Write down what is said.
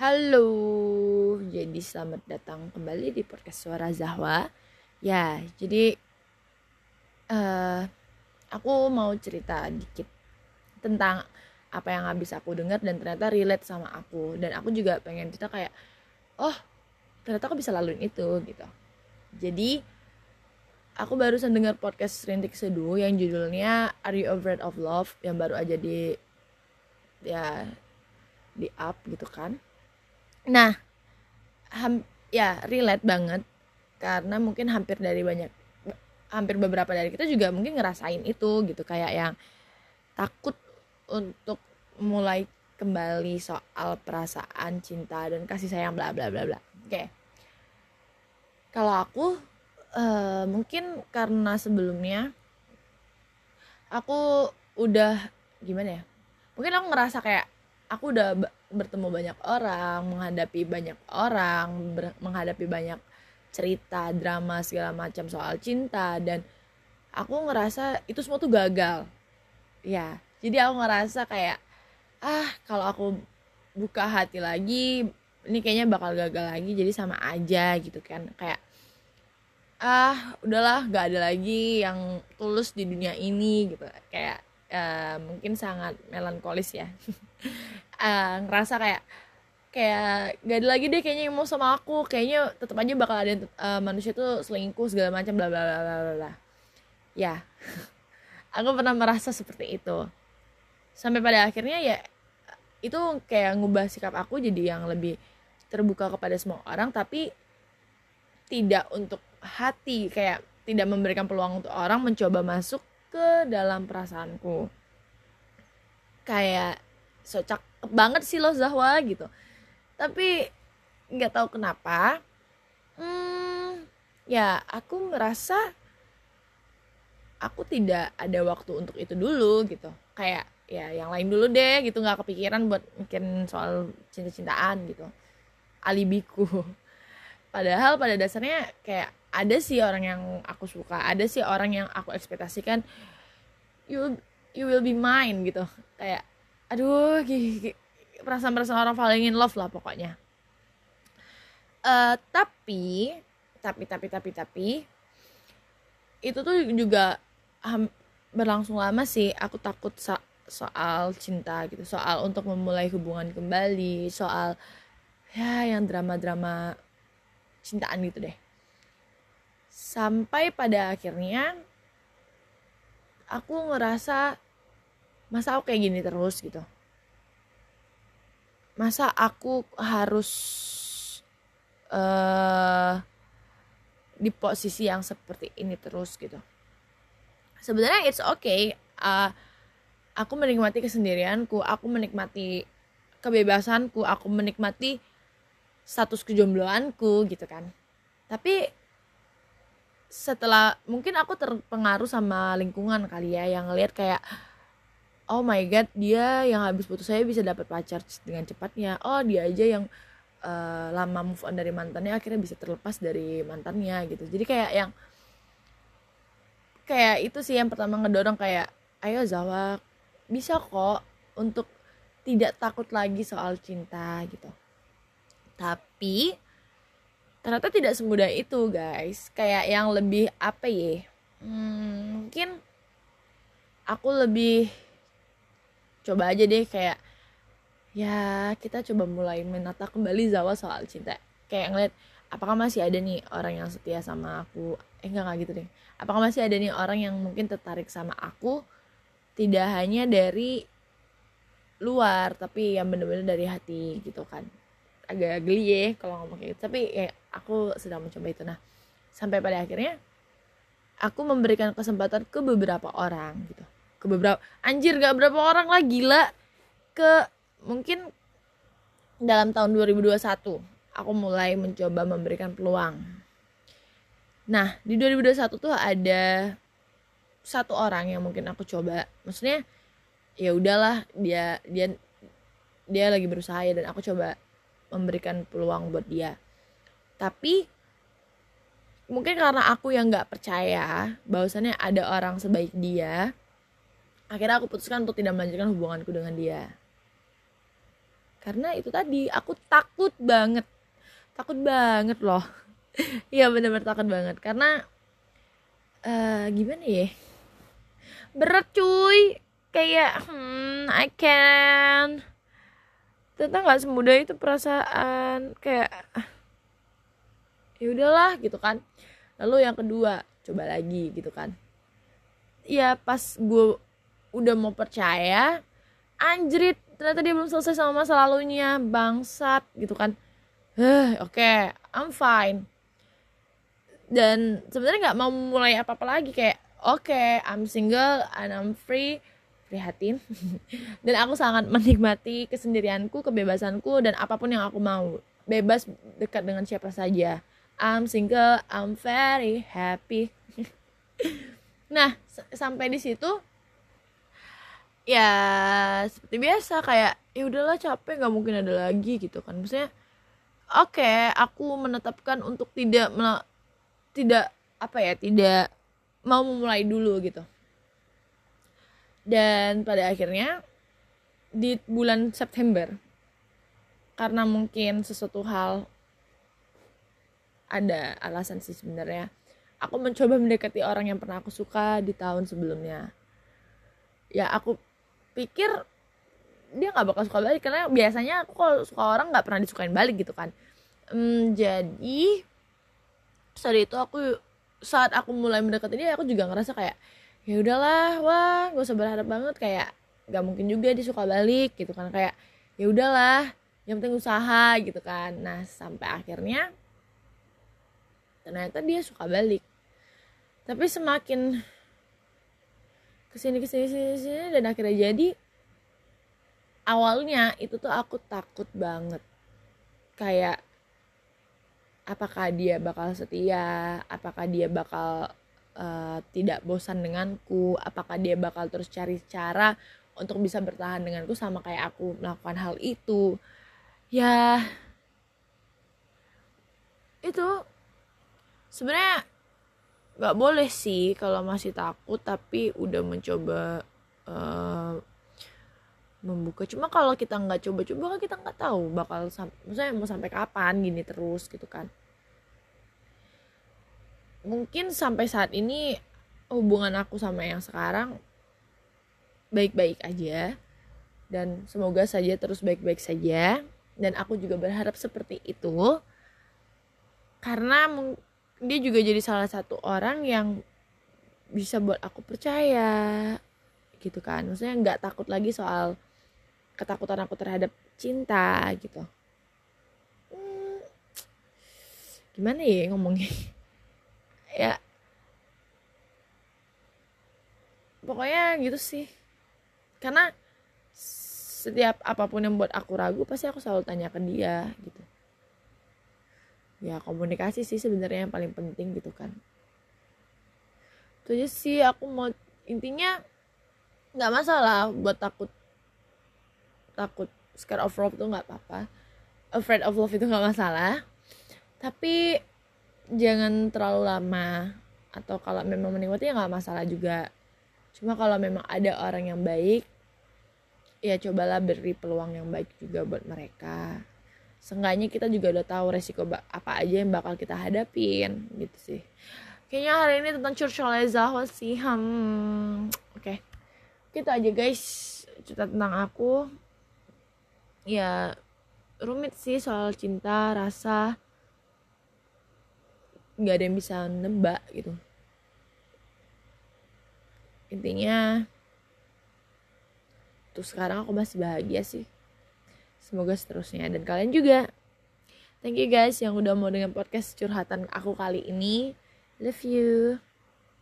Halo, jadi selamat datang kembali di podcast Suara Zahwa. Ya, jadi uh, aku mau cerita dikit tentang apa yang habis aku dengar dan ternyata relate sama aku dan aku juga pengen cerita kayak oh ternyata aku bisa laluin itu gitu. Jadi aku barusan dengar podcast Rintik Seduh yang judulnya Are You Afraid of Love yang baru aja di ya di up gitu kan Nah, ham, ya relate banget karena mungkin hampir dari banyak hampir beberapa dari kita juga mungkin ngerasain itu gitu kayak yang takut untuk mulai kembali soal perasaan cinta dan kasih sayang bla bla bla bla. Oke. Okay. Kalau aku uh, mungkin karena sebelumnya aku udah gimana ya? Mungkin aku ngerasa kayak aku udah bertemu banyak orang menghadapi banyak orang menghadapi banyak cerita drama segala macam soal cinta dan aku ngerasa itu semua tuh gagal. Ya jadi aku ngerasa kayak ah kalau aku buka hati lagi ini kayaknya bakal gagal lagi jadi sama aja gitu kan. Kayak ah udahlah gak ada lagi yang tulus di dunia ini gitu. Kayak uh, mungkin sangat melankolis ya uh, ngerasa kayak kayak gak ada lagi deh kayaknya yang mau sama aku. Kayaknya tetap aja bakal ada uh, manusia tuh selingkuh segala macam bla bla bla bla bla. Ya. Aku pernah merasa seperti itu. Sampai pada akhirnya ya itu kayak ngubah sikap aku jadi yang lebih terbuka kepada semua orang tapi tidak untuk hati kayak tidak memberikan peluang untuk orang mencoba masuk ke dalam perasaanku. Kayak so cakep banget sih lo Zahwa gitu. Tapi nggak tahu kenapa hmm, ya aku merasa aku tidak ada waktu untuk itu dulu gitu. Kayak ya yang lain dulu deh gitu. Nggak kepikiran buat mungkin soal cinta-cintaan gitu. Alibiku. Padahal pada dasarnya kayak ada sih orang yang aku suka ada sih orang yang aku ekspektasikan you you will be mine gitu. Kayak aduh perasaan-perasaan orang falling in love lah pokoknya. Uh, tapi tapi tapi tapi tapi itu tuh juga berlangsung lama sih. Aku takut so soal cinta gitu soal untuk memulai hubungan kembali soal ya yang drama-drama cintaan gitu deh. Sampai pada akhirnya aku ngerasa masa aku kayak gini terus? Gitu. Masa aku harus uh, di posisi yang seperti ini terus? Gitu. Sebenarnya it's okay uh, aku menikmati kesendirianku aku menikmati kebebasanku aku menikmati status kejombloanku gitu kan. Tapi setelah mungkin aku terpengaruh sama lingkungan kali ya yang ngeliat kayak oh my god dia yang habis putus saya bisa dapat pacar dengan cepatnya. Oh dia aja yang uh, lama move on dari mantannya akhirnya bisa terlepas dari mantannya gitu. Jadi kayak yang kayak itu sih yang pertama ngedorong kayak ayo Zawa bisa kok untuk tidak takut lagi soal cinta gitu. Tapi ternyata tidak semudah itu guys. Kayak yang lebih apa ya hmm, mungkin aku lebih coba aja deh kayak ya kita coba mulai menata kembali Zawa soal cinta. Kayak ngeliat apakah masih ada nih orang yang setia sama aku? Eh enggak enggak gitu deh. Apakah masih ada nih orang yang mungkin tertarik sama aku? Tidak hanya dari luar tapi yang bener-bener dari hati gitu kan. Agak geli ya kalau ngomong kayak gitu. Tapi ya aku sedang mencoba itu. Nah sampai pada akhirnya aku memberikan kesempatan ke beberapa orang gitu ke beberapa anjir gak berapa orang lah gila. Ke mungkin dalam tahun 2021 aku mulai mencoba memberikan peluang. Nah di 2021 tuh ada satu orang yang mungkin aku coba. Maksudnya ya udahlah dia dia dia lagi berusaha ya dan aku coba memberikan peluang buat dia. Tapi mungkin karena aku yang nggak percaya bahwasannya ada orang sebaik dia akhirnya aku putuskan untuk tidak melanjutkan hubunganku dengan dia. Karena itu tadi aku takut banget. Takut banget loh. Iya bener-bener takut banget. Karena uh, gimana ya? Berat cuy. Kayak hmm I can. Ternyata nggak semudah itu perasaan. Kayak ya udahlah gitu kan. Lalu yang kedua coba lagi gitu kan. Ya pas gue udah mau percaya anjrit ternyata dia belum selesai sama masa lalunya bangsat gitu kan. Eh oke okay, I'm fine. Dan sebenarnya nggak mau mulai apa apa lagi kayak oke okay, I'm single and I'm free. Prihatin. Dan aku sangat menikmati kesendirianku kebebasanku dan apa pun yang aku mau. Bebas dekat dengan siapa saja. I'm single I'm very happy. Nah sampai di situ ya seperti biasa kayak ya udahlah capek nggak mungkin ada lagi gitu kan. Maksudnya oke okay, aku menetapkan untuk tidak tidak apa ya tidak mau memulai dulu gitu. Dan pada akhirnya di bulan September karena mungkin sesuatu hal ada alasan sih sebenarnya aku mencoba mendekati orang yang pernah aku suka di tahun sebelumnya. Ya aku pikir dia nggak bakal suka balik. Karena biasanya aku kalau suka orang nggak pernah disukain balik gitu kan. Hmm, jadi saat itu aku saat aku mulai mendekati dia aku juga ngerasa kayak ya udahlah wah gak usah berharap banget. Kayak nggak mungkin juga dia suka balik gitu kan. Kayak ya udahlah yang penting usaha gitu kan. Nah sampai akhirnya ternyata dia suka balik. Tapi semakin ke sini ke sini sini sini dan akhirnya jadi awalnya itu tuh aku takut banget. Kayak apakah dia bakal setia? Apakah dia bakal uh, tidak bosan denganku? Apakah dia bakal terus cari cara untuk bisa bertahan denganku sama kayak aku melakukan hal itu? Ya itu sebenarnya nggak boleh sih kalau masih takut tapi udah mencoba uh, membuka. Cuma kalau kita nggak coba-coba kan kita nggak tahu bakal misalnya mau sampai kapan gini terus gitu kan. Mungkin sampai saat ini hubungan aku sama yang sekarang baik-baik aja dan semoga saja terus baik-baik saja. Dan aku juga berharap seperti itu karena dia juga jadi salah satu orang yang bisa buat aku percaya gitu kan. Maksudnya nggak takut lagi soal ketakutan aku terhadap cinta gitu. Hmm, gimana ya ngomongnya? Ya pokoknya gitu sih. Karena setiap apa pun yang buat aku ragu pasti aku selalu tanya ke dia gitu ya komunikasi sih sebenarnya yang paling penting gitu kan. Itu aja sih aku mau intinya nggak masalah buat takut takut scared of love tuh nggak apa-apa. Afraid of love itu nggak masalah. Tapi jangan terlalu lama atau kalau memang menikmati ya nggak masalah juga. Cuma kalau memang ada orang yang baik ya cobalah beri peluang yang baik juga buat mereka seenggaknya kita juga udah tahu resiko apa aja yang bakal kita hadapin gitu sih. Kayaknya hari ini tentang Churchill Zahwa sih hmm oke. Okay. gitu aja guys cerita tentang aku. Ya rumit sih soal cinta rasa. Nggak ada yang bisa nebak gitu. Intinya tuh sekarang aku masih bahagia sih Semoga seterusnya dan kalian juga. Thank you guys yang udah mau dengan podcast curhatan aku kali ini. Love you.